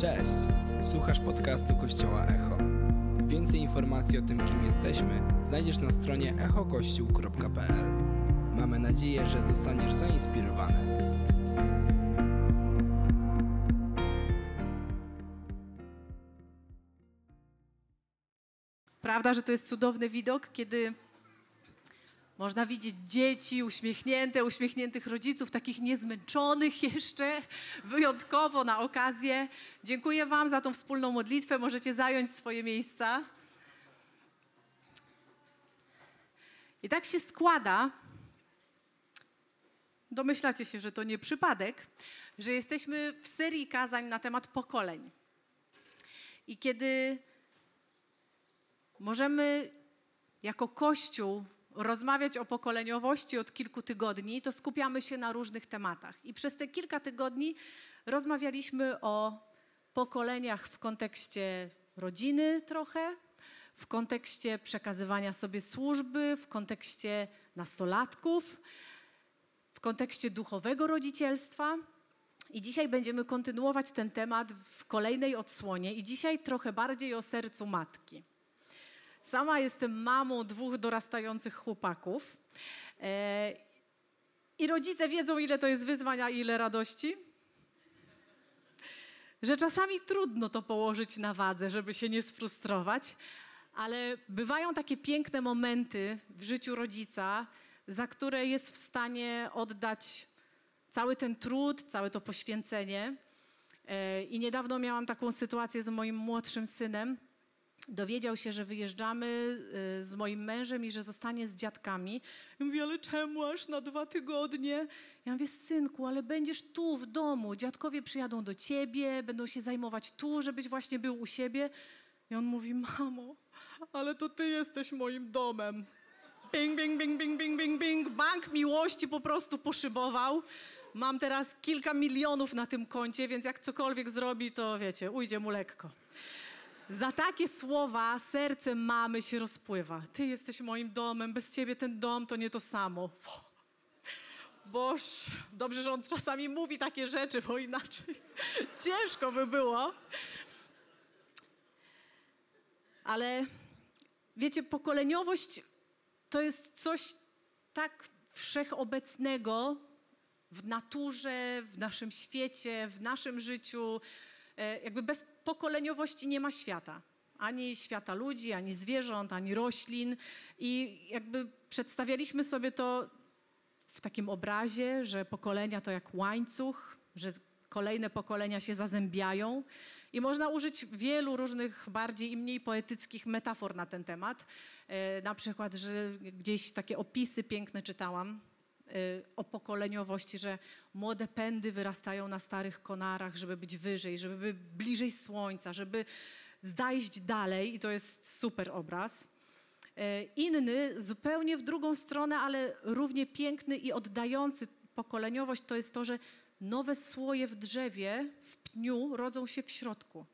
Cześć! Słuchasz podcastu Kościoła Echo. Więcej informacji o tym, kim jesteśmy, znajdziesz na stronie echokościół.pl. Mamy nadzieję, że zostaniesz zainspirowany. Prawda, że to jest cudowny widok, kiedy można widzieć dzieci uśmiechnięte, uśmiechniętych rodziców, takich niezmęczonych jeszcze, wyjątkowo na okazję. Dziękuję Wam za tą wspólną modlitwę. Możecie zająć swoje miejsca. I tak się składa, domyślacie się, że to nie przypadek, że jesteśmy w serii kazań na temat pokoleń. I kiedy możemy jako Kościół rozmawiać o pokoleniowości od kilku tygodni, to skupiamy się na różnych tematach. I przez te kilka tygodni rozmawialiśmy o pokoleniach w kontekście rodziny trochę, w kontekście przekazywania sobie służby, w kontekście nastolatków, w kontekście duchowego rodzicielstwa. I dzisiaj będziemy kontynuować ten temat w kolejnej odsłonie, i dzisiaj trochę bardziej o sercu matki. Sama jestem mamą dwóch dorastających chłopaków. E, I rodzice wiedzą, ile to jest wyzwania i ile radości. Że czasami trudno to położyć na wadze, żeby się nie sfrustrować, ale bywają takie piękne momenty w życiu rodzica, za które jest w stanie oddać cały ten trud, całe to poświęcenie. E, I niedawno miałam taką sytuację z moim młodszym synem dowiedział się, że wyjeżdżamy y, z moim mężem i że zostanie z dziadkami. Mówi, ale czemu aż na dwa tygodnie? Ja mówię, synku, ale będziesz tu w domu. Dziadkowie przyjadą do ciebie, będą się zajmować tu, żebyś właśnie był u siebie. I on mówi, mamo, ale to ty jesteś moim domem. Bing, bing, bing, bing, bing, bing, bing. Bank miłości po prostu poszybował. Mam teraz kilka milionów na tym koncie, więc jak cokolwiek zrobi, to wiecie, ujdzie mu lekko. Za takie słowa serce mamy się rozpływa. Ty jesteś moim domem, bez ciebie ten dom to nie to samo. Boż, dobrze, że on czasami mówi takie rzeczy, bo inaczej ciężko by było. Ale wiecie, pokoleniowość to jest coś tak wszechobecnego w naturze, w naszym świecie, w naszym życiu. E, jakby bez pokoleniowości nie ma świata. Ani świata ludzi, ani zwierząt, ani roślin. I jakby przedstawialiśmy sobie to w takim obrazie, że pokolenia to jak łańcuch, że kolejne pokolenia się zazębiają. I można użyć wielu różnych bardziej i mniej poetyckich metafor na ten temat. E, na przykład, że gdzieś takie opisy piękne czytałam o pokoleniowości, że młode pędy wyrastają na starych konarach, żeby być wyżej, żeby być bliżej słońca, żeby zajść dalej i to jest super obraz. Y, inny, zupełnie w drugą stronę, ale równie piękny i oddający pokoleniowość, to jest to, że nowe słoje w drzewie, w pniu rodzą się w środku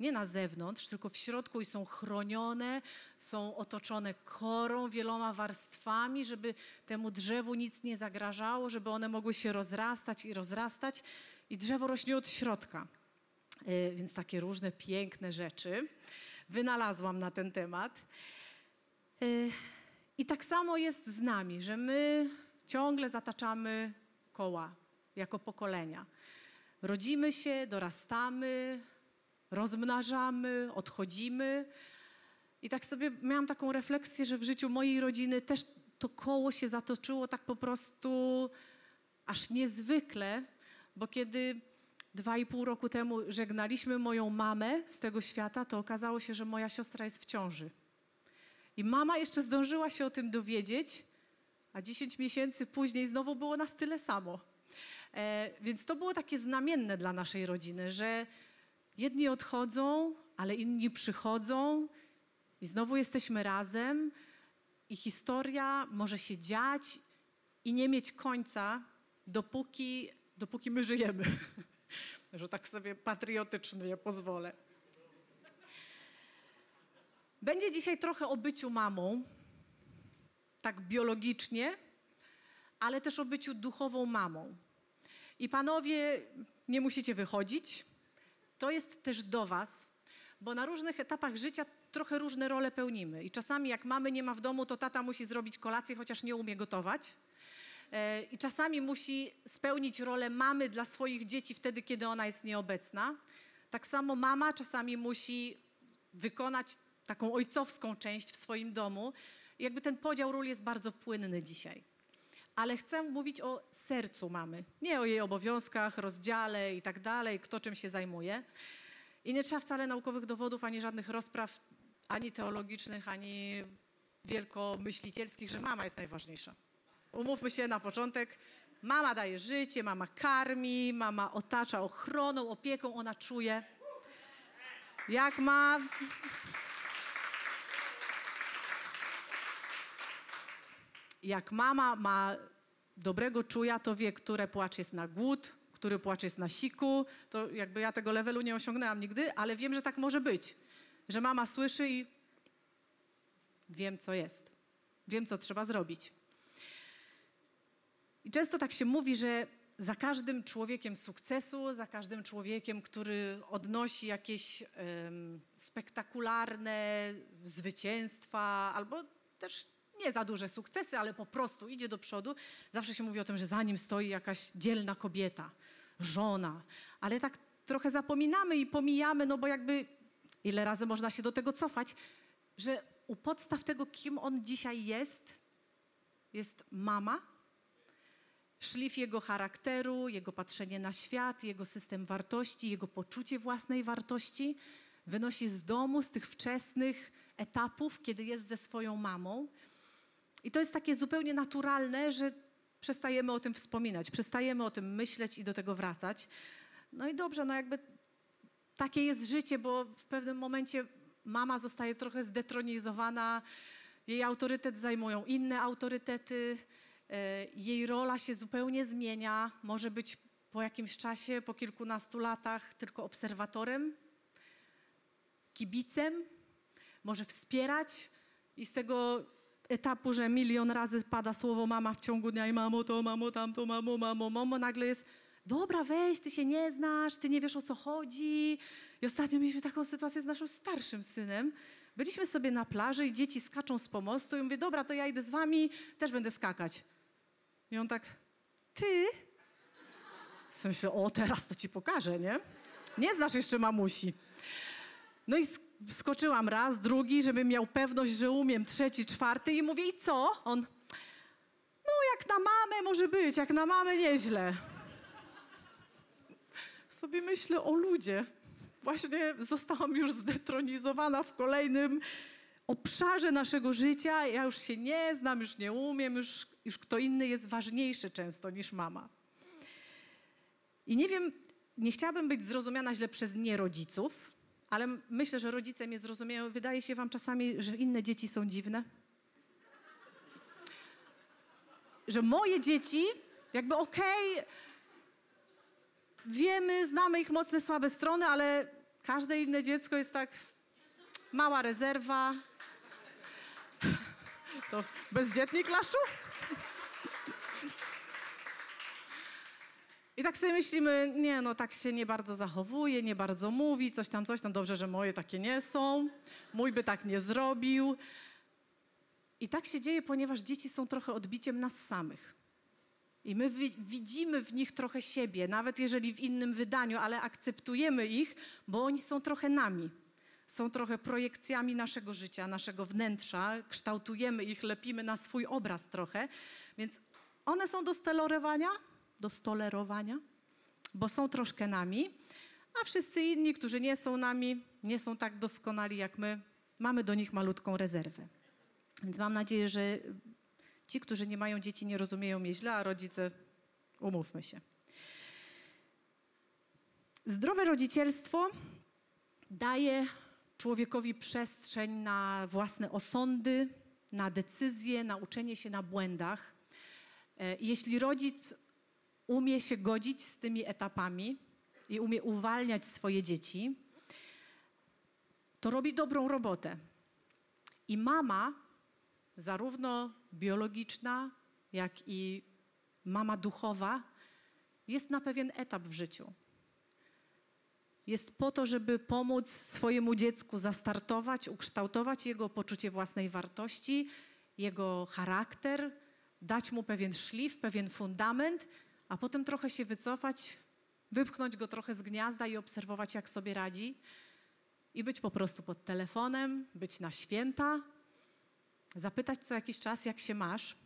nie na zewnątrz, tylko w środku i są chronione, są otoczone korą, wieloma warstwami, żeby temu drzewu nic nie zagrażało, żeby one mogły się rozrastać i rozrastać. I drzewo rośnie od środka. Yy, więc takie różne piękne rzeczy wynalazłam na ten temat. Yy, I tak samo jest z nami, że my ciągle zataczamy koła jako pokolenia. Rodzimy się, dorastamy, rozmnażamy, odchodzimy. I tak sobie miałam taką refleksję, że w życiu mojej rodziny też to koło się zatoczyło tak po prostu aż niezwykle, bo kiedy dwa i pół roku temu żegnaliśmy moją mamę z tego świata, to okazało się, że moja siostra jest w ciąży. I mama jeszcze zdążyła się o tym dowiedzieć, a 10 miesięcy później znowu było nas tyle samo. E, więc to było takie znamienne dla naszej rodziny, że Jedni odchodzą, ale inni przychodzą i znowu jesteśmy razem i historia może się dziać i nie mieć końca, dopóki, dopóki my żyjemy. Że tak sobie patriotycznie pozwolę. Będzie dzisiaj trochę o byciu mamą, tak biologicznie, ale też o byciu duchową mamą. I panowie, nie musicie wychodzić. To jest też do Was, bo na różnych etapach życia trochę różne role pełnimy. I czasami jak mamy nie ma w domu, to tata musi zrobić kolację, chociaż nie umie gotować. E, I czasami musi spełnić rolę mamy dla swoich dzieci wtedy, kiedy ona jest nieobecna. Tak samo mama czasami musi wykonać taką ojcowską część w swoim domu. I jakby ten podział ról jest bardzo płynny dzisiaj. Ale chcę mówić o sercu mamy, nie o jej obowiązkach, rozdziale i tak dalej, kto czym się zajmuje. I nie trzeba wcale naukowych dowodów, ani żadnych rozpraw, ani teologicznych, ani wielkomyślicielskich, że mama jest najważniejsza. Umówmy się na początek, mama daje życie, mama karmi, mama otacza ochroną, opieką, ona czuje. Jak ma. Jak mama ma dobrego czuja, to wie, które płacz jest na głód, który płacz jest na siku. To jakby ja tego levelu nie osiągnęłam nigdy, ale wiem, że tak może być. Że mama słyszy i wiem, co jest. Wiem, co trzeba zrobić. I często tak się mówi, że za każdym człowiekiem sukcesu, za każdym człowiekiem, który odnosi jakieś um, spektakularne zwycięstwa, albo też nie za duże sukcesy, ale po prostu idzie do przodu, zawsze się mówi o tym, że za nim stoi jakaś dzielna kobieta, żona. Ale tak trochę zapominamy i pomijamy, no bo jakby ile razy można się do tego cofać, że u podstaw tego, kim on dzisiaj jest, jest mama, szlif jego charakteru, jego patrzenie na świat, jego system wartości, jego poczucie własnej wartości wynosi z domu, z tych wczesnych etapów, kiedy jest ze swoją mamą. I to jest takie zupełnie naturalne, że przestajemy o tym wspominać, przestajemy o tym myśleć i do tego wracać. No i dobrze, no jakby takie jest życie, bo w pewnym momencie mama zostaje trochę zdetronizowana, jej autorytet zajmują inne autorytety, e, jej rola się zupełnie zmienia, może być po jakimś czasie, po kilkunastu latach tylko obserwatorem, kibicem, może wspierać i z tego etapu, że milion razy pada słowo mama w ciągu dnia i mamo to, mamo tamto, mamo, mamo, mamo, nagle jest dobra, weź, ty się nie znasz, ty nie wiesz o co chodzi. I ostatnio mieliśmy taką sytuację z naszym starszym synem. Byliśmy sobie na plaży i dzieci skaczą z pomostu i mówię, dobra, to ja idę z wami, też będę skakać. I on tak, ty? Myślę, o teraz to ci pokażę, nie? Nie znasz jeszcze mamusi. No i skoczyłam raz, drugi, żeby miał pewność, że umiem, trzeci, czwarty i mówię, i co? On, no jak na mamę może być, jak na mamę nieźle. Sobie myślę o ludzie. Właśnie zostałam już zdetronizowana w kolejnym obszarze naszego życia. Ja już się nie znam, już nie umiem, już, już kto inny jest ważniejszy często niż mama. I nie wiem, nie chciałabym być zrozumiana źle przez nierodziców, ale myślę, że rodzice mnie zrozumieją. Wydaje się wam czasami, że inne dzieci są dziwne? Że moje dzieci, jakby okej, okay, wiemy, znamy ich mocne, słabe strony, ale każde inne dziecko jest tak mała rezerwa. To bezdzietnik klaszczu? I tak sobie myślimy, nie no, tak się nie bardzo zachowuje, nie bardzo mówi, coś tam, coś tam. Dobrze, że moje takie nie są. Mój by tak nie zrobił. I tak się dzieje, ponieważ dzieci są trochę odbiciem nas samych. I my widzimy w nich trochę siebie, nawet jeżeli w innym wydaniu, ale akceptujemy ich, bo oni są trochę nami. Są trochę projekcjami naszego życia, naszego wnętrza. Kształtujemy ich, lepimy na swój obraz trochę. Więc one są do stelorywania, do stolerowania, bo są troszkę nami, a wszyscy inni, którzy nie są nami, nie są tak doskonali jak my, mamy do nich malutką rezerwę. Więc mam nadzieję, że ci, którzy nie mają dzieci, nie rozumieją mnie źle, a rodzice, umówmy się. Zdrowe rodzicielstwo daje człowiekowi przestrzeń na własne osądy, na decyzje, na uczenie się na błędach. E, jeśli rodzic umie się godzić z tymi etapami i umie uwalniać swoje dzieci, to robi dobrą robotę. I mama, zarówno biologiczna, jak i mama duchowa, jest na pewien etap w życiu. jest po to, żeby pomóc swojemu dziecku zastartować, ukształtować jego poczucie własnej wartości, jego charakter, dać mu pewien szlif, pewien fundament, a potem trochę się wycofać, wypchnąć go trochę z gniazda i obserwować, jak sobie radzi. I być po prostu pod telefonem, być na święta, zapytać co jakiś czas, jak się masz.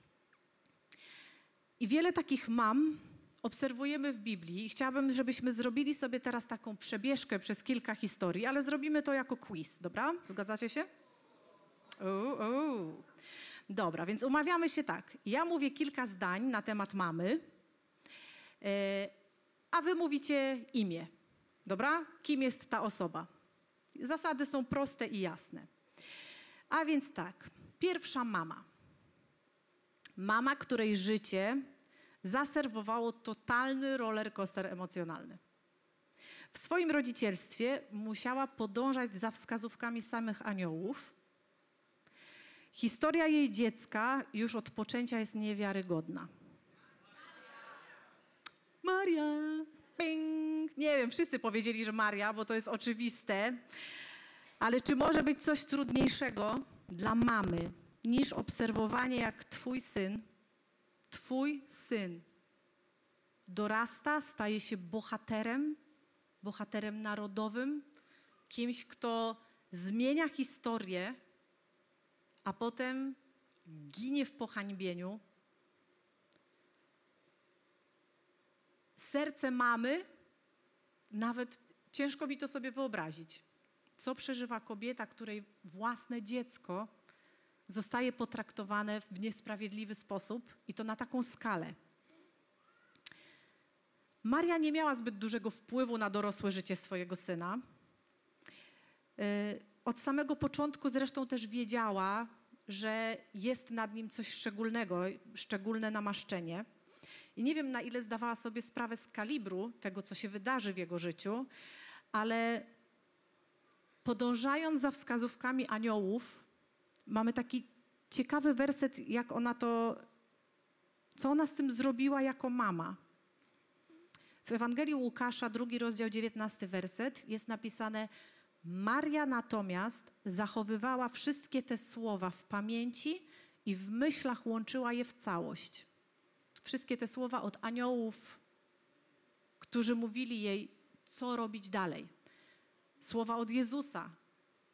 I wiele takich mam obserwujemy w Biblii i chciałabym, żebyśmy zrobili sobie teraz taką przebieżkę przez kilka historii, ale zrobimy to jako quiz, dobra? Zgadzacie się? Uu. Dobra, więc umawiamy się tak. Ja mówię kilka zdań na temat mamy, a wy mówicie imię. Dobra? Kim jest ta osoba? Zasady są proste i jasne. A więc tak, pierwsza mama. Mama, której życie zaserwowało totalny roller coaster emocjonalny. W swoim rodzicielstwie musiała podążać za wskazówkami samych aniołów. Historia jej dziecka już od poczęcia jest niewiarygodna. Maria! Ping! Nie wiem, wszyscy powiedzieli, że Maria, bo to jest oczywiste. Ale czy może być coś trudniejszego dla mamy niż obserwowanie, jak twój syn Twój syn dorasta, staje się bohaterem, bohaterem narodowym, kimś, kto zmienia historię, a potem ginie w pohańbieniu. Serce mamy, nawet ciężko mi to sobie wyobrazić. Co przeżywa kobieta, której własne dziecko zostaje potraktowane w niesprawiedliwy sposób i to na taką skalę. Maria nie miała zbyt dużego wpływu na dorosłe życie swojego syna. Y, od samego początku zresztą też wiedziała, że jest nad nim coś szczególnego, szczególne namaszczenie. I nie wiem, na ile zdawała sobie sprawę z kalibru tego, co się wydarzy w jego życiu, ale podążając za wskazówkami aniołów, mamy taki ciekawy werset, jak ona to, co ona z tym zrobiła jako mama. W Ewangelii Łukasza, drugi rozdział, 19 werset, jest napisane: Maria natomiast zachowywała wszystkie te słowa w pamięci i w myślach łączyła je w całość. Wszystkie te słowa od aniołów, którzy mówili jej, co robić dalej. Słowa od Jezusa,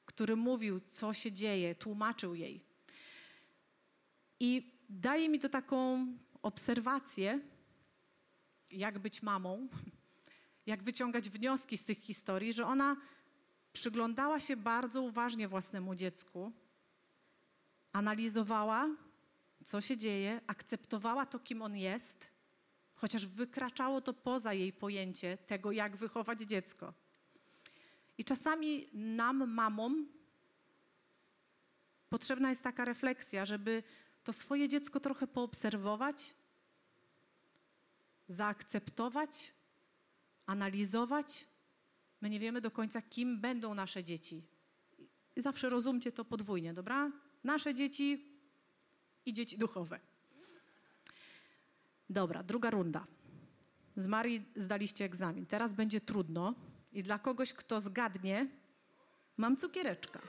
który mówił, co się dzieje, tłumaczył jej. I daje mi to taką obserwację, jak być mamą, jak wyciągać wnioski z tych historii, że ona przyglądała się bardzo uważnie własnemu dziecku, analizowała, co się dzieje, akceptowała to, kim on jest, chociaż wykraczało to poza jej pojęcie tego, jak wychować dziecko. I czasami nam, mamom, potrzebna jest taka refleksja, żeby to swoje dziecko trochę poobserwować, zaakceptować, analizować. My nie wiemy do końca, kim będą nasze dzieci. I zawsze rozumcie to podwójnie, dobra? Nasze dzieci i dzieci duchowe. Dobra, druga runda. Z Marii zdaliście egzamin. Teraz będzie trudno i dla kogoś, kto zgadnie, mam cukiereczka.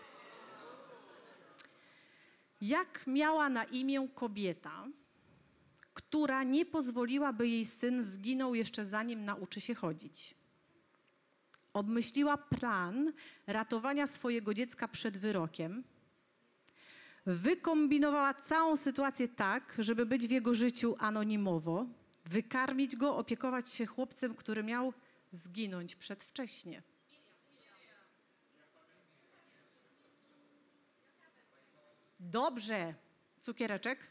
Jak miała na imię kobieta, która nie pozwoliła, by jej syn zginął jeszcze zanim nauczy się chodzić? Obmyśliła plan ratowania swojego dziecka przed wyrokiem. Wykombinowała całą sytuację tak, żeby być w jego życiu anonimowo, wykarmić go, opiekować się chłopcem, który miał zginąć przedwcześnie. Dobrze. Cukiereczek?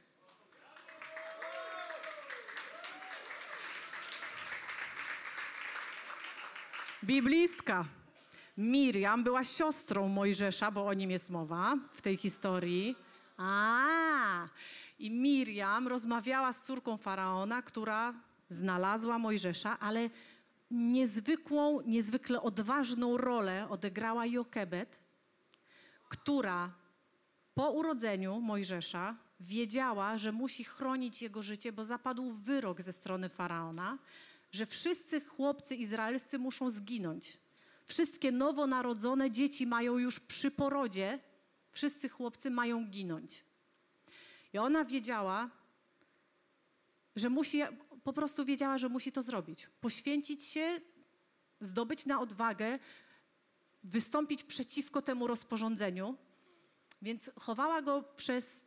Biblistka. Miriam była siostrą Mojżesza, bo o nim jest mowa w tej historii. A, i Miriam rozmawiała z córką faraona, która znalazła Mojżesza, ale niezwykłą, niezwykle odważną rolę odegrała Jokebet, która po urodzeniu Mojżesza wiedziała, że musi chronić jego życie, bo zapadł wyrok ze strony faraona, że wszyscy chłopcy izraelscy muszą zginąć. Wszystkie nowonarodzone dzieci mają już przy porodzie, wszyscy chłopcy mają ginąć. I ona wiedziała, że musi, po prostu wiedziała, że musi to zrobić. Poświęcić się, zdobyć na odwagę, wystąpić przeciwko temu rozporządzeniu. Więc chowała go przez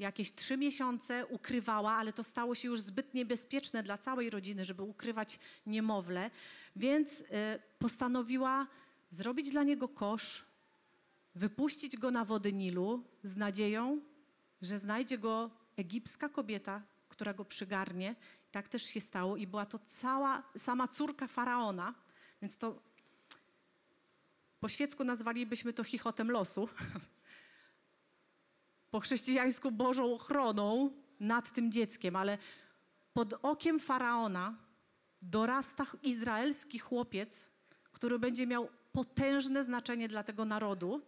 jakieś trzy miesiące, ukrywała, ale to stało się już zbyt niebezpieczne dla całej rodziny, żeby ukrywać niemowlę. Więc y, postanowiła zrobić dla niego kosz, wypuścić go na wody Nilu z nadzieją, że znajdzie go egipska kobieta, która go przygarnie. Tak też się stało i była to cała, sama córka faraona, więc to po świecku nazwalibyśmy to chichotem losu. po chrześcijańsku Bożą ochroną nad tym dzieckiem, ale pod okiem faraona dorasta izraelski chłopiec, który będzie miał potężne znaczenie dla tego narodu,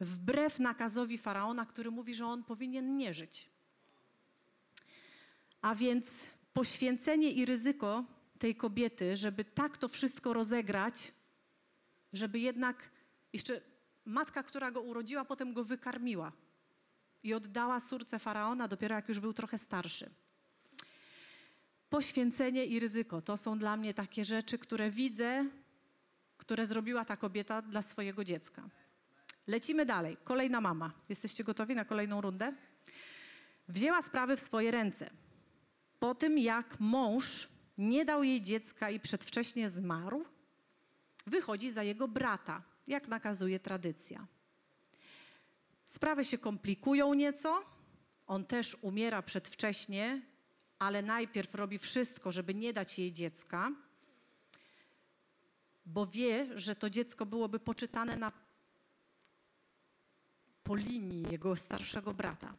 wbrew nakazowi faraona, który mówi, że on powinien nie żyć. A więc poświęcenie i ryzyko tej kobiety, żeby tak to wszystko rozegrać, żeby jednak jeszcze matka, która go urodziła, potem go wykarmiła i oddała córce faraona dopiero jak już był trochę starszy. Poświęcenie i ryzyko to są dla mnie takie rzeczy, które widzę, które zrobiła ta kobieta dla swojego dziecka. Lecimy dalej. Kolejna mama. Jesteście gotowi na kolejną rundę? Wzięła sprawy w swoje ręce. Po tym, jak mąż nie dał jej dziecka i przedwcześnie zmarł, wychodzi za jego brata, jak nakazuje tradycja. Sprawy się komplikują nieco. On też umiera przedwcześnie, ale najpierw robi wszystko, żeby nie dać jej dziecka, bo wie, że to dziecko byłoby poczytane na, po linii jego starszego brata.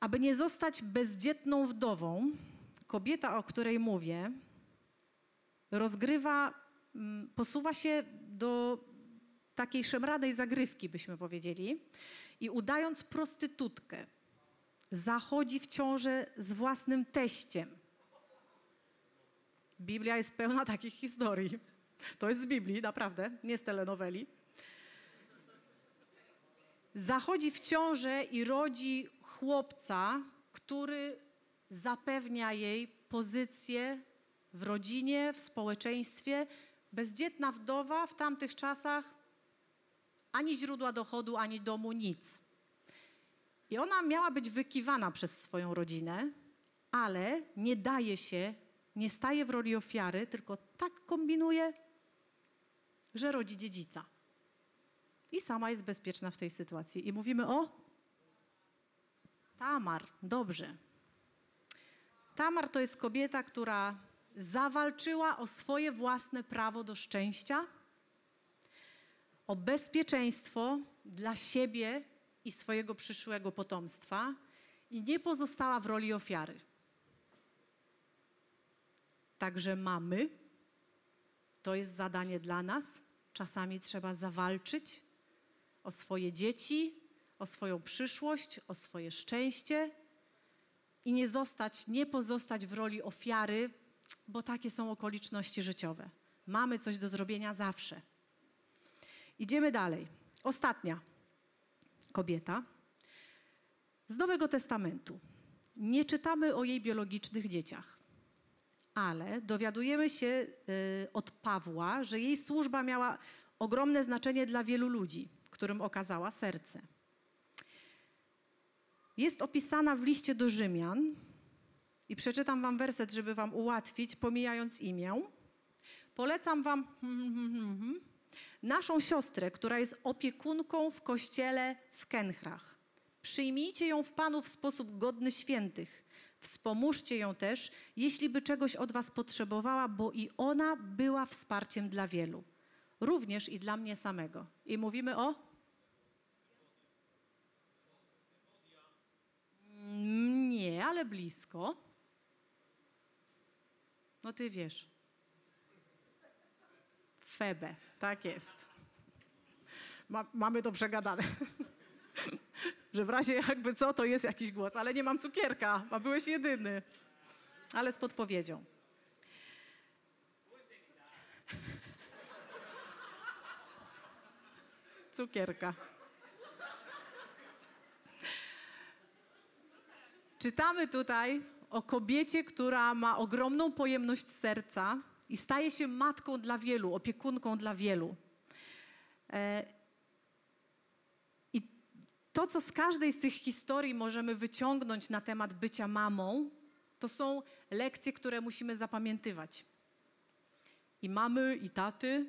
Aby nie zostać bezdzietną wdową, kobieta, o której mówię, rozgrywa, posuwa się do takiej szemranej zagrywki, byśmy powiedzieli, i udając prostytutkę, zachodzi w ciążę z własnym teściem. Biblia jest pełna takich historii. To jest z Biblii, naprawdę, nie z telenoweli. Zachodzi w ciążę i rodzi chłopca, który zapewnia jej pozycję w rodzinie, w społeczeństwie. Bezdzietna wdowa w tamtych czasach ani źródła dochodu, ani domu, nic. I ona miała być wykiwana przez swoją rodzinę, ale nie daje się, nie staje w roli ofiary, tylko tak kombinuje, że rodzi dziedzica. I sama jest bezpieczna w tej sytuacji. I mówimy o Tamar. Dobrze. Tamar to jest kobieta, która zawalczyła o swoje własne prawo do szczęścia, o bezpieczeństwo dla siebie i swojego przyszłego potomstwa i nie pozostała w roli ofiary. Także mamy, to jest zadanie dla nas. Czasami trzeba zawalczyć o swoje dzieci, o swoją przyszłość, o swoje szczęście i nie zostać, nie pozostać w roli ofiary, bo takie są okoliczności życiowe. Mamy coś do zrobienia zawsze. Idziemy dalej. Ostatnia kobieta z Nowego Testamentu. Nie czytamy o jej biologicznych dzieciach, ale dowiadujemy się y, od Pawła, że jej służba miała ogromne znaczenie dla wielu ludzi, którym okazała serce. Jest opisana w liście do Rzymian i przeczytam wam werset, żeby wam ułatwić, pomijając imię. Polecam wam naszą siostrę, która jest opiekunką w kościele w Kenchrach. Przyjmijcie ją w Panu w sposób godny świętych. Wspomóżcie ją też, jeśli by czegoś od was potrzebowała, bo i ona była wsparciem dla wielu. Również i dla mnie samego. I mówimy o Nie, ale blisko. No ty wiesz. Febę, tak jest. Ma, mamy to przegadane. Że w razie jakby co, to jest jakiś głos, ale nie mam cukierka, a byłeś jedyny. Ale z podpowiedzią. Cukierka. Czytamy tutaj o kobiecie, która ma ogromną pojemność serca i staje się matką dla wielu, opiekunką dla wielu. E, I to, co z każdej z tych historii możemy wyciągnąć na temat bycia mamą, to są lekcje, które musimy zapamiętywać. I mamy, i taty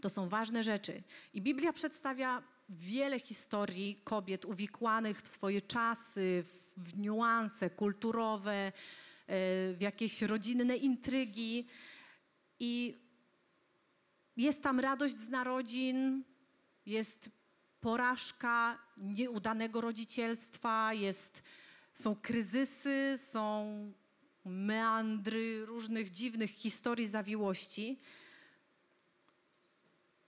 to są ważne rzeczy. I Biblia przedstawia wiele historii kobiet uwikłanych w swoje czasy, w niuanse kulturowe, e, w jakieś rodzinne intrygi. I jest tam radość z narodzin, jest porażka nieudanego rodzicielstwa, jest, są kryzysy, są meandry różnych dziwnych historii zawiłości.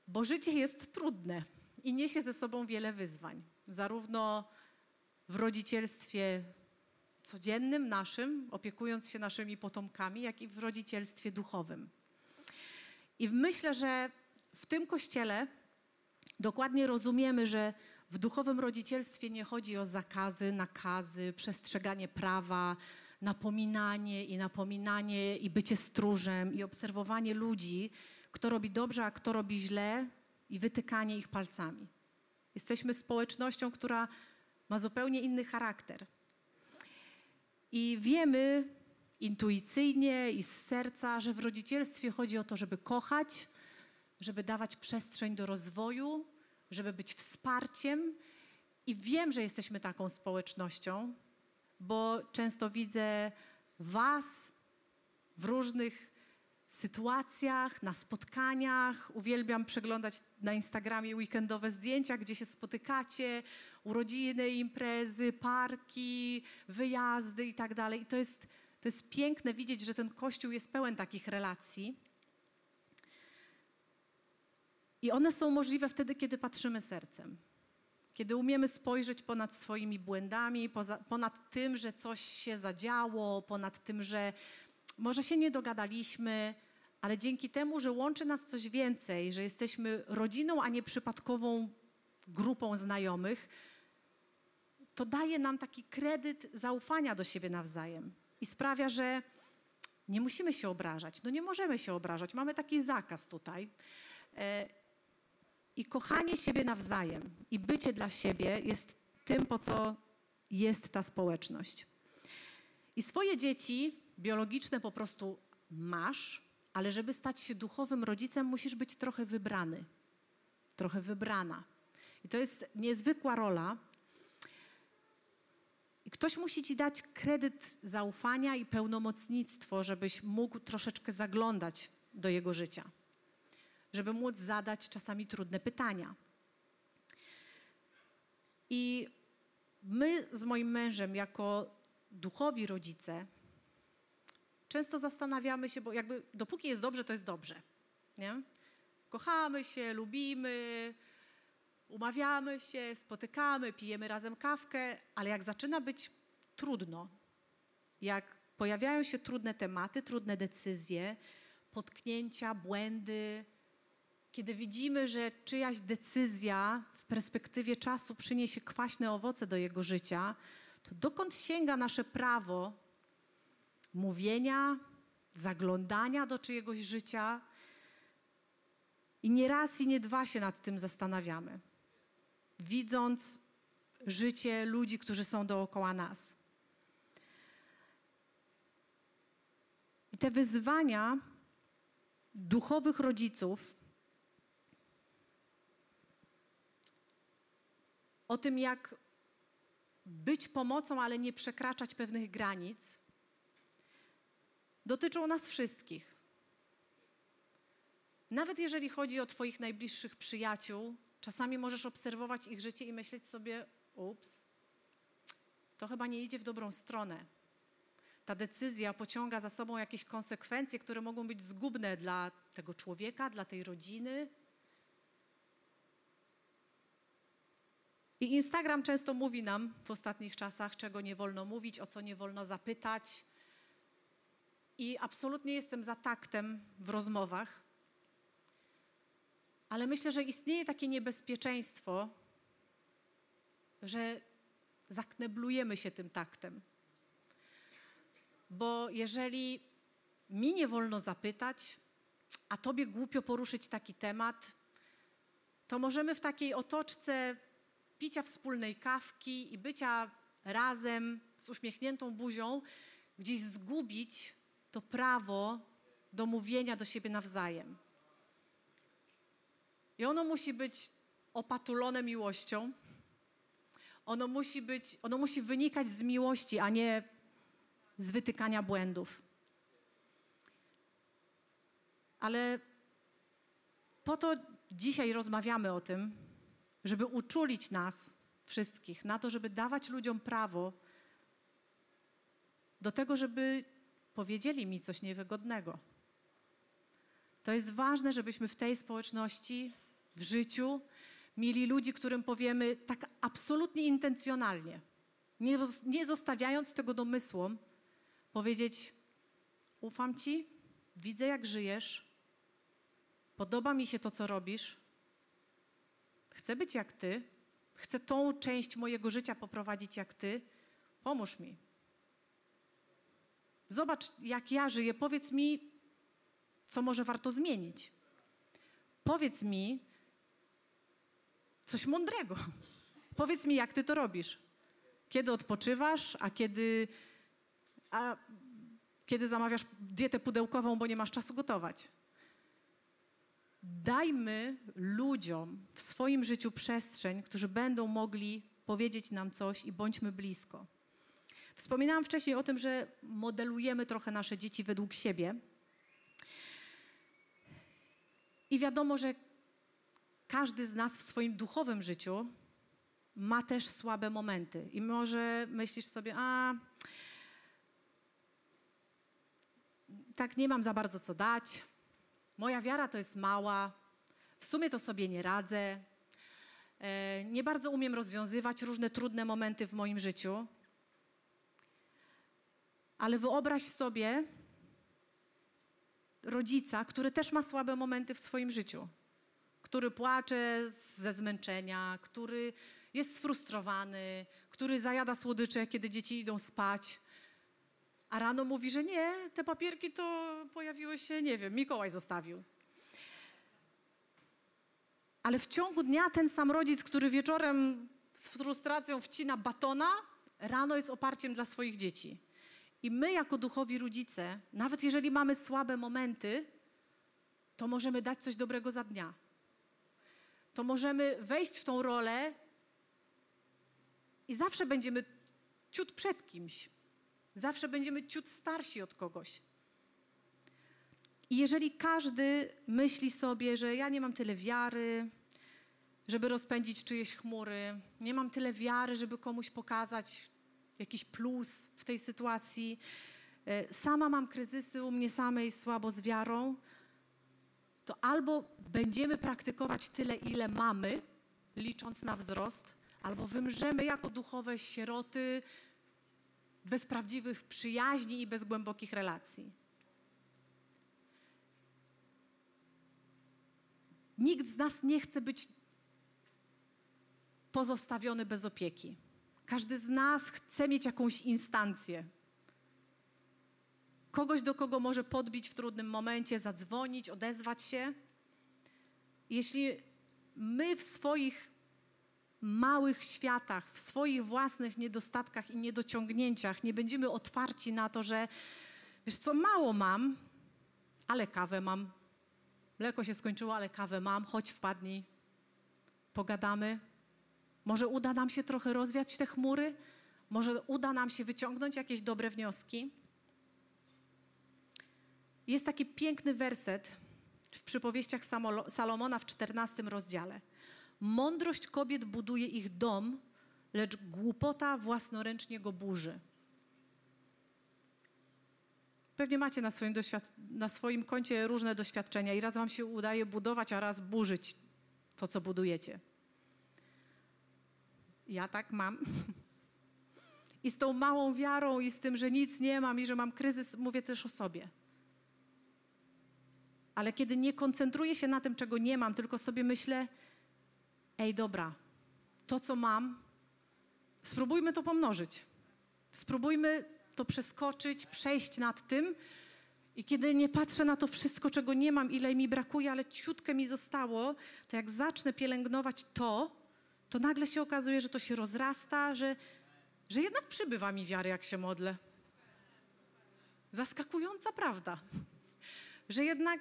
Bo życie jest trudne i niesie ze sobą wiele wyzwań, zarówno w rodzicielstwie codziennym naszym, opiekując się naszymi potomkami, jak i w rodzicielstwie duchowym. I myślę, że w tym kościele dokładnie rozumiemy, że w duchowym rodzicielstwie nie chodzi o zakazy, nakazy, przestrzeganie prawa, napominanie i napominanie i bycie stróżem i obserwowanie ludzi, kto robi dobrze, a kto robi źle i wytykanie ich palcami. Jesteśmy społecznością, która ma zupełnie inny charakter. I wiemy intuicyjnie i z serca, że w rodzicielstwie chodzi o to, żeby kochać, żeby dawać przestrzeń do rozwoju, żeby być wsparciem. I wiem, że jesteśmy taką społecznością, bo często widzę Was w różnych sytuacjach, na spotkaniach. Uwielbiam przeglądać na Instagramie weekendowe zdjęcia, gdzie się spotykacie, urodziny, imprezy, parki, wyjazdy i tak. I to jest, to jest piękne widzieć, że ten kościół jest pełen takich relacji. I one są możliwe wtedy, kiedy patrzymy sercem. Kiedy umiemy spojrzeć ponad swoimi błędami, poza, ponad tym, że coś się zadziało, ponad tym, że może się nie dogadaliśmy, ale dzięki temu, że łączy nas coś więcej, że jesteśmy rodziną, a nie przypadkową grupą znajomych, to daje nam taki kredyt zaufania do siebie nawzajem i sprawia, że nie musimy się obrażać. No nie możemy się obrażać, mamy taki zakaz tutaj. E, I kochanie siebie nawzajem i bycie dla siebie jest tym, po co jest ta społeczność. I swoje dzieci biologiczne po prostu masz, ale żeby stać się duchowym rodzicem, musisz być trochę wybrany, trochę wybrana. I to jest niezwykła rola. I ktoś musi ci dać kredyt zaufania i pełnomocnictwo, żebyś mógł troszeczkę zaglądać do jego życia, żeby móc zadać czasami trudne pytania. I my z moim mężem, jako duchowi rodzice, często zastanawiamy się, bo jakby dopóki jest dobrze, to jest dobrze. Nie? Kochamy się, lubimy, umawiamy się, spotykamy, pijemy razem kawkę, ale jak zaczyna być trudno, jak pojawiają się trudne tematy, trudne decyzje, potknięcia, błędy, kiedy widzimy, że czyjaś decyzja w perspektywie czasu przyniesie kwaśne owoce do jego życia, to dokąd sięga nasze prawo mówienia, zaglądania do czyjegoś życia. I nie raz i nie dwa się nad tym zastanawiamy, widząc życie ludzi, którzy są dookoła nas. I te wyzwania duchowych rodziców o tym, jak być pomocą, ale nie przekraczać pewnych granic, dotyczą nas wszystkich. Nawet jeżeli chodzi o Twoich najbliższych przyjaciół, czasami możesz obserwować ich życie i myśleć sobie: ups, to chyba nie idzie w dobrą stronę. Ta decyzja pociąga za sobą jakieś konsekwencje, które mogą być zgubne dla tego człowieka, dla tej rodziny. I Instagram często mówi nam w ostatnich czasach, czego nie wolno mówić, o co nie wolno zapytać, i absolutnie jestem za taktem w rozmowach. Ale myślę, że istnieje takie niebezpieczeństwo, że zakneblujemy się tym taktem. Bo jeżeli mi nie wolno zapytać, a tobie głupio poruszyć taki temat, to możemy w takiej otoczce picia wspólnej kawki i bycia razem z uśmiechniętą buzią gdzieś zgubić to prawo do mówienia do siebie nawzajem. I ono musi być opatulone miłością. Ono musi być, ono musi wynikać z miłości, a nie z wytykania błędów. Ale po to dzisiaj rozmawiamy o tym, żeby uczulić nas wszystkich na to, żeby dawać ludziom prawo do tego, żeby powiedzieli mi coś niewygodnego. To jest ważne, żebyśmy w tej społeczności, w życiu, mieli ludzi, którym powiemy tak absolutnie intencjonalnie, nie, nie zostawiając tego domysłom, powiedzieć: Ufam ci, widzę, jak żyjesz, podoba mi się to, co robisz, chcę być jak ty, chcę tą część mojego życia poprowadzić jak ty, pomóż mi. Zobacz, jak ja żyję, powiedz mi, co może warto zmienić. Powiedz mi coś mądrego. Powiedz mi, jak ty to robisz. Kiedy odpoczywasz, a kiedy, a kiedy zamawiasz dietę pudełkową, bo nie masz czasu gotować. Dajmy ludziom w swoim życiu przestrzeń, którzy będą mogli powiedzieć nam coś i bądźmy blisko. Wspominałam wcześniej o tym, że modelujemy trochę nasze dzieci według siebie. I wiadomo, że każdy z nas w swoim duchowym życiu ma też słabe momenty. I może myślisz sobie, a tak nie mam za bardzo co dać. Moja wiara to jest mała. W sumie to sobie nie radzę. E, nie bardzo umiem rozwiązywać różne trudne momenty w moim życiu. Ale wyobraź sobie rodzica, który też ma słabe momenty w swoim życiu, który płacze ze zmęczenia, który jest sfrustrowany, który zajada słodycze, kiedy dzieci idą spać, a rano mówi, że nie, te papierki to pojawiły się, nie wiem, Mikołaj zostawił. Ale w ciągu dnia ten sam rodzic, który wieczorem z frustracją wcina batona, rano jest oparciem dla swoich dzieci. I my, jako duchowi rodzice, nawet jeżeli mamy słabe momenty, to możemy dać coś dobrego za dnia. To możemy wejść w tą rolę i zawsze będziemy ciut przed kimś. Zawsze będziemy ciut starsi od kogoś. I jeżeli każdy myśli sobie, że ja nie mam tyle wiary, żeby rozpędzić czyjeś chmury, nie mam tyle wiary, żeby komuś pokazać jakiś plus w tej sytuacji, e, sama mam kryzysy u mnie samej słabo z wiarą, to albo będziemy praktykować tyle, ile mamy, licząc na wzrost, albo wymrzemy jako duchowe sieroty, bez prawdziwych przyjaźni i bez głębokich relacji. Nikt z nas nie chce być pozostawiony bez opieki. Każdy z nas chce mieć jakąś instancję. Kogoś, do kogo może podbić w trudnym momencie, zadzwonić, odezwać się. Jeśli my w swoich małych światach, w swoich własnych niedostatkach i niedociągnięciach nie będziemy otwarci na to, że wiesz co, mało mam, ale kawę mam. Mleko się skończyło, ale kawę mam, chodź wpadnij, pogadamy. Może uda nam się trochę rozwiać te chmury, może uda nam się wyciągnąć jakieś dobre wnioski. Jest taki piękny werset w przypowieściach Salomona w 14 rozdziale. Mądrość kobiet buduje ich dom, lecz głupota własnoręcznie go burzy. Pewnie macie na swoim, na swoim koncie różne doświadczenia i raz wam się udaje budować, a raz burzyć to, co budujecie. Ja tak mam. I z tą małą wiarą, i z tym, że nic nie mam, i że mam kryzys, mówię też o sobie. Ale kiedy nie koncentruję się na tym, czego nie mam, tylko sobie myślę, ej, dobra, to co mam, spróbujmy to pomnożyć. Spróbujmy to przeskoczyć, przejść nad tym. I kiedy nie patrzę na to wszystko, czego nie mam, ile mi brakuje, ale ciutkę mi zostało, to jak zacznę pielęgnować to, to nagle się okazuje, że to się rozrasta, że, że jednak przybywa mi wiary, jak się modlę. Zaskakująca prawda. Że jednak,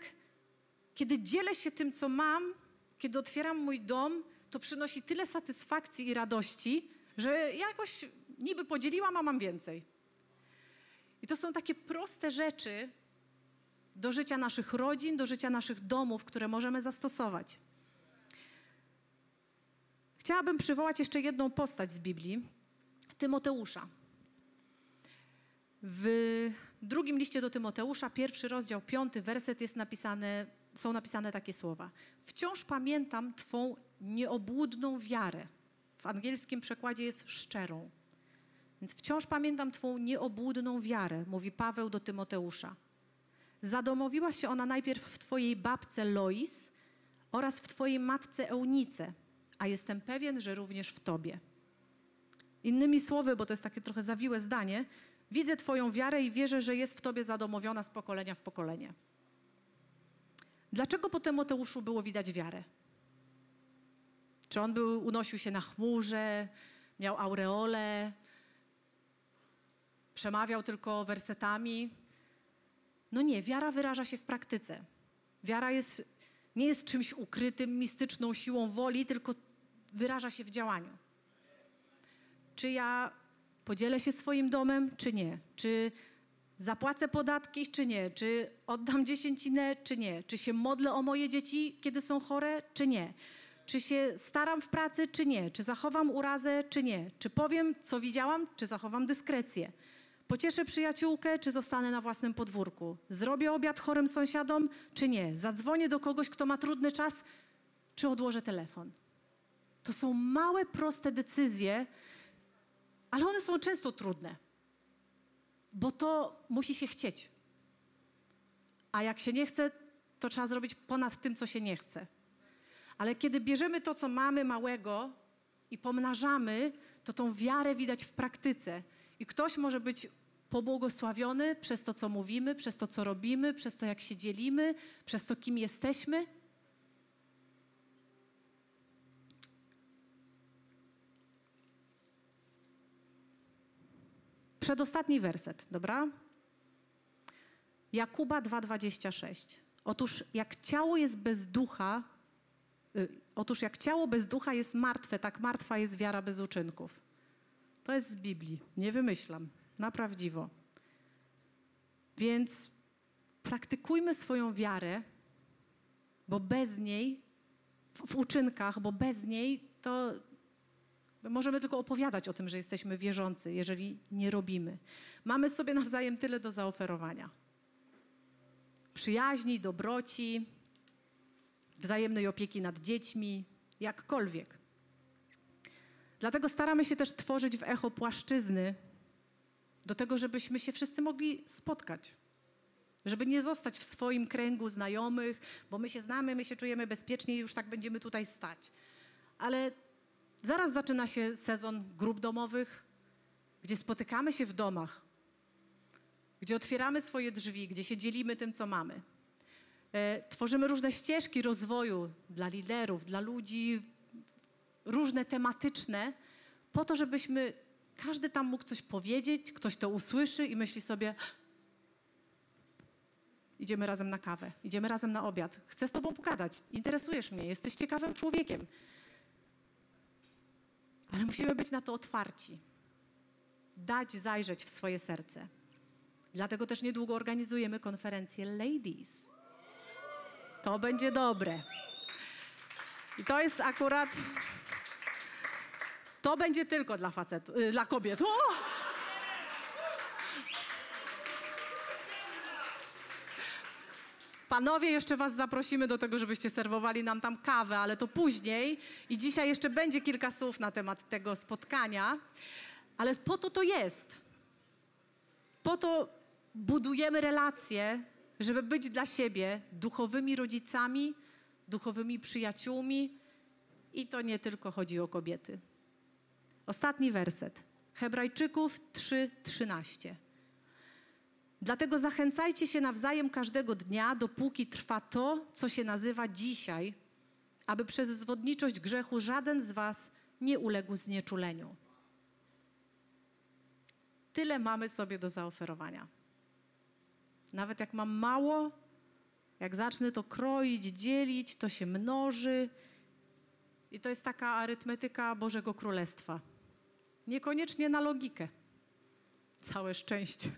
kiedy dzielę się tym, co mam, kiedy otwieram mój dom, to przynosi tyle satysfakcji i radości, że jakoś niby podzieliłam, a mam więcej. I to są takie proste rzeczy do życia naszych rodzin, do życia naszych domów, które możemy zastosować. Chciałabym przywołać jeszcze jedną postać z Biblii, Tymoteusza. W drugim liście do Tymoteusza, pierwszy rozdział, piąty werset jest napisane, są napisane takie słowa. Wciąż pamiętam Twą nieobłudną wiarę. W angielskim przekładzie jest szczerą. Więc wciąż pamiętam Twą nieobłudną wiarę, mówi Paweł do Tymoteusza. Zadomowiła się ona najpierw w Twojej babce Lois oraz w Twojej matce Eunice, a jestem pewien, że również w Tobie. Innymi słowy, bo to jest takie trochę zawiłe zdanie, widzę Twoją wiarę i wierzę, że jest w Tobie zadomowiona z pokolenia w pokolenie. Dlaczego po Tymoteuszu było widać wiarę? Czy on był, unosił się na chmurze, miał aureole, przemawiał tylko wersetami? No nie, wiara wyraża się w praktyce. Wiara jest, nie jest czymś ukrytym, mistyczną siłą woli, tylko wyraża się w działaniu. Czy ja podzielę się swoim domem, czy nie? Czy zapłacę podatki, czy nie? Czy oddam dziesięcinę, czy nie? Czy się modlę o moje dzieci, kiedy są chore, czy nie? Czy się staram w pracy, czy nie? Czy zachowam urazę, czy nie? Czy powiem, co widziałam, czy zachowam dyskrecję? Pocieszę przyjaciółkę, czy zostanę na własnym podwórku? Zrobię obiad chorym sąsiadom, czy nie? Zadzwonię do kogoś, kto ma trudny czas, czy odłożę telefon? To są małe, proste decyzje, ale one są często trudne, bo to musi się chcieć. A jak się nie chce, to trzeba zrobić ponad tym, co się nie chce. Ale kiedy bierzemy to, co mamy małego i pomnażamy, to tą wiarę widać w praktyce. I ktoś może być pobłogosławiony przez to, co mówimy, przez to, co robimy, przez to, jak się dzielimy, przez to, kim jesteśmy. Przedostatni werset, dobra? Jakuba 2,26. Otóż jak ciało jest bez ducha, y, otóż jak ciało bez ducha jest martwe, tak martwa jest wiara bez uczynków. To jest z Biblii, nie wymyślam, na prawdziwo. Więc praktykujmy swoją wiarę, bo bez niej, w, w uczynkach, bo bez niej to możemy tylko opowiadać o tym, że jesteśmy wierzący, jeżeli nie robimy. Mamy sobie nawzajem tyle do zaoferowania. Przyjaźni, dobroci, wzajemnej opieki nad dziećmi, jakkolwiek. Dlatego staramy się też tworzyć w echo płaszczyzny do tego, żebyśmy się wszyscy mogli spotkać. Żeby nie zostać w swoim kręgu znajomych, bo my się znamy, my się czujemy bezpiecznie i już tak będziemy tutaj stać. Ale zaraz zaczyna się sezon grup domowych, gdzie spotykamy się w domach, gdzie otwieramy swoje drzwi, gdzie się dzielimy tym, co mamy. E, tworzymy różne ścieżki rozwoju dla liderów, dla ludzi różne tematyczne, po to, żebyśmy każdy tam mógł coś powiedzieć, ktoś to usłyszy i myśli sobie, idziemy razem na kawę, idziemy razem na obiad, chcę z tobą pogadać, interesujesz mnie, jesteś ciekawym człowiekiem. Ale musimy być na to otwarci. Dać zajrzeć w swoje serce. Dlatego też niedługo organizujemy konferencję Ladies. To będzie dobre. I to jest akurat to będzie tylko dla facetów, dla kobiet. O! Panowie, jeszcze was zaprosimy do tego, żebyście serwowali nam tam kawę, ale to później. I dzisiaj jeszcze będzie kilka słów na temat tego spotkania. Ale po to to jest. Po to budujemy relacje, żeby być dla siebie duchowymi rodzicami, duchowymi przyjaciółmi i to nie tylko chodzi o kobiety. Ostatni werset. Hebrajczyków 3:13. Dlatego zachęcajcie się nawzajem każdego dnia, dopóki trwa to, co się nazywa dzisiaj, aby przez zwodniczość grzechu żaden z was nie uległ znieczuleniu. Tyle mamy sobie do zaoferowania. Nawet jak mam mało, jak zacznę to kroić, dzielić, to się mnoży. I to jest taka arytmetyka Bożego Królestwa. Niekoniecznie na logikę. Całe szczęście.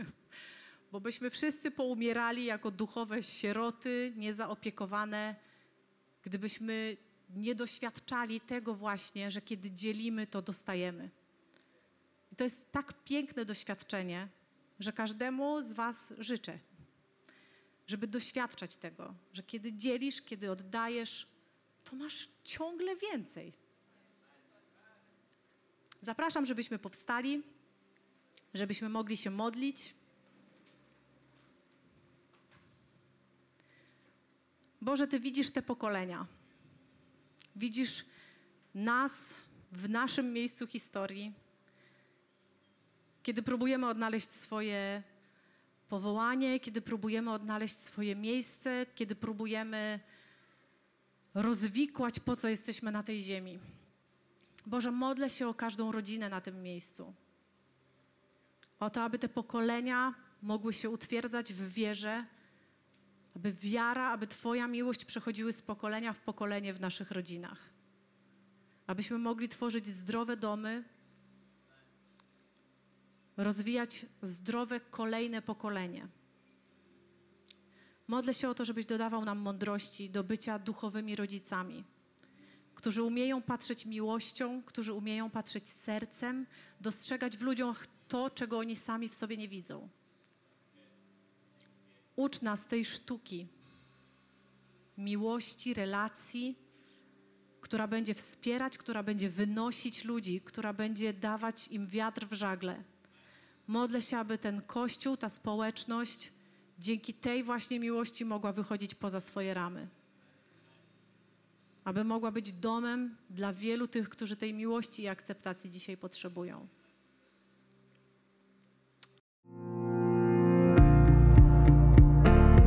Bo byśmy wszyscy poumierali jako duchowe sieroty, niezaopiekowane, gdybyśmy nie doświadczali tego właśnie, że kiedy dzielimy, to dostajemy. I to jest tak piękne doświadczenie, że każdemu z Was życzę, żeby doświadczać tego, że kiedy dzielisz, kiedy oddajesz, to masz ciągle więcej. Zapraszam, żebyśmy powstali, żebyśmy mogli się modlić. Boże, Ty widzisz te pokolenia. Widzisz nas w naszym miejscu historii, kiedy próbujemy odnaleźć swoje powołanie, kiedy próbujemy odnaleźć swoje miejsce, kiedy próbujemy rozwikłać, po co jesteśmy na tej ziemi. Boże, modlę się o każdą rodzinę na tym miejscu. O to, aby te pokolenia mogły się utwierdzać w wierze, aby wiara, aby Twoja miłość przechodziły z pokolenia w pokolenie w naszych rodzinach. Abyśmy mogli tworzyć zdrowe domy, rozwijać zdrowe kolejne pokolenie. Modlę się o to, żebyś dodawał nam mądrości do bycia duchowymi rodzicami, którzy umieją patrzeć miłością, którzy umieją patrzeć sercem, dostrzegać w ludziach to, czego oni sami w sobie nie widzą. Ucz nas tej sztuki miłości, relacji, która będzie wspierać, która będzie wynosić ludzi, która będzie dawać im wiatr w żagle. Modlę się, aby ten kościół, ta społeczność dzięki tej właśnie miłości mogła wychodzić poza swoje ramy. Aby mogła być domem dla wielu tych, którzy tej miłości i akceptacji dzisiaj potrzebują.